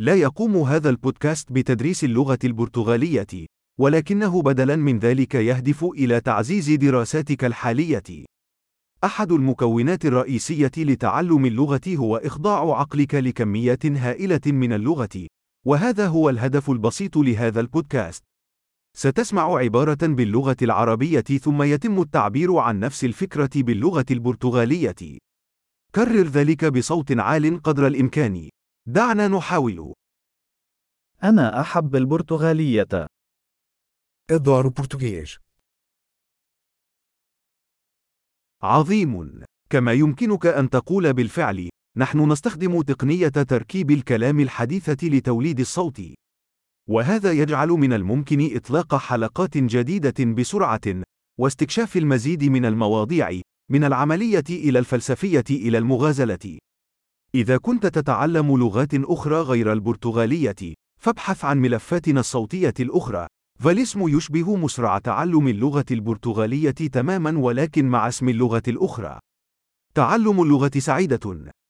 لا يقوم هذا البودكاست بتدريس اللغة البرتغالية، ولكنه بدلاً من ذلك يهدف إلى تعزيز دراساتك الحالية. أحد المكونات الرئيسية لتعلم اللغة هو إخضاع عقلك لكميات هائلة من اللغة، وهذا هو الهدف البسيط لهذا البودكاست. ستسمع عبارة باللغة العربية ثم يتم التعبير عن نفس الفكرة باللغة البرتغالية. كرر ذلك بصوت عال قدر الإمكان. دعنا نحاول. أنا أحب البرتغالية. Adoro português. عظيم. كما يمكنك أن تقول بالفعل، نحن نستخدم تقنية تركيب الكلام الحديثة لتوليد الصوت. وهذا يجعل من الممكن إطلاق حلقات جديدة بسرعة، واستكشاف المزيد من المواضيع، من العملية إلى الفلسفية إلى المغازلة. إذا كنت تتعلم لغات أخرى غير البرتغالية، فابحث عن ملفاتنا الصوتية الأخرى. فالاسم يشبه مسرع تعلم اللغة البرتغالية تماماً ولكن مع اسم اللغة الأخرى. تعلم اللغة سعيدة.